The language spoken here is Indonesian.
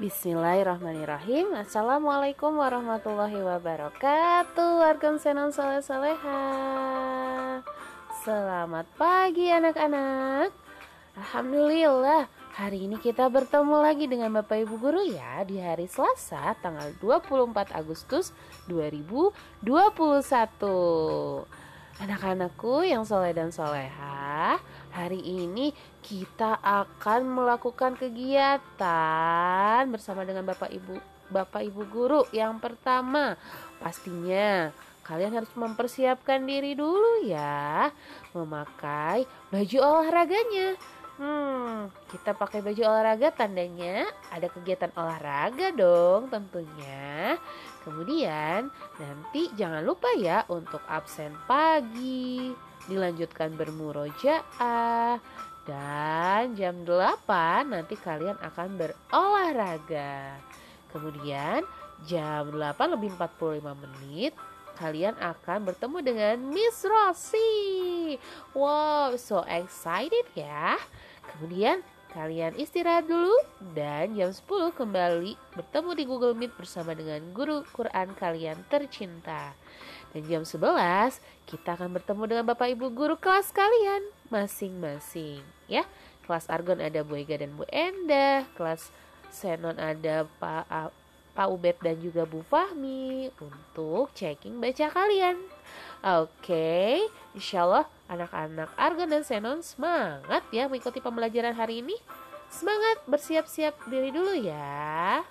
Bismillahirrahmanirrahim. Assalamualaikum warahmatullahi wabarakatuh. Warga Senon Soleh Soleha Selamat pagi anak-anak. Alhamdulillah Hari ini kita bertemu lagi dengan Bapak Ibu Guru ya Di hari Selasa tanggal 24 Agustus 2021 Anak-anakku yang soleh dan soleha Hari ini kita akan melakukan kegiatan bersama dengan Bapak Ibu Bapak Ibu guru. Yang pertama, pastinya kalian harus mempersiapkan diri dulu ya, memakai baju olahraganya. Hmm, kita pakai baju olahraga tandanya ada kegiatan olahraga dong tentunya. Kemudian nanti jangan lupa ya untuk absen pagi dilanjutkan bermurojaah dan jam 8 nanti kalian akan berolahraga. Kemudian jam 8 lebih 45 menit kalian akan bertemu dengan Miss Wow, so excited ya. Kemudian kalian istirahat dulu dan jam 10 kembali bertemu di Google Meet bersama dengan guru Quran kalian tercinta. Dan jam 11 kita akan bertemu dengan Bapak Ibu guru kelas kalian masing-masing ya. Kelas Argon ada Bu Ega dan Bu Enda, kelas Senon ada Pak Pak Ubed dan juga Bu Fahmi untuk checking baca kalian. Oke, okay. Insya Allah anak-anak Argon dan Senon semangat ya mengikuti pembelajaran hari ini. Semangat bersiap-siap diri dulu ya.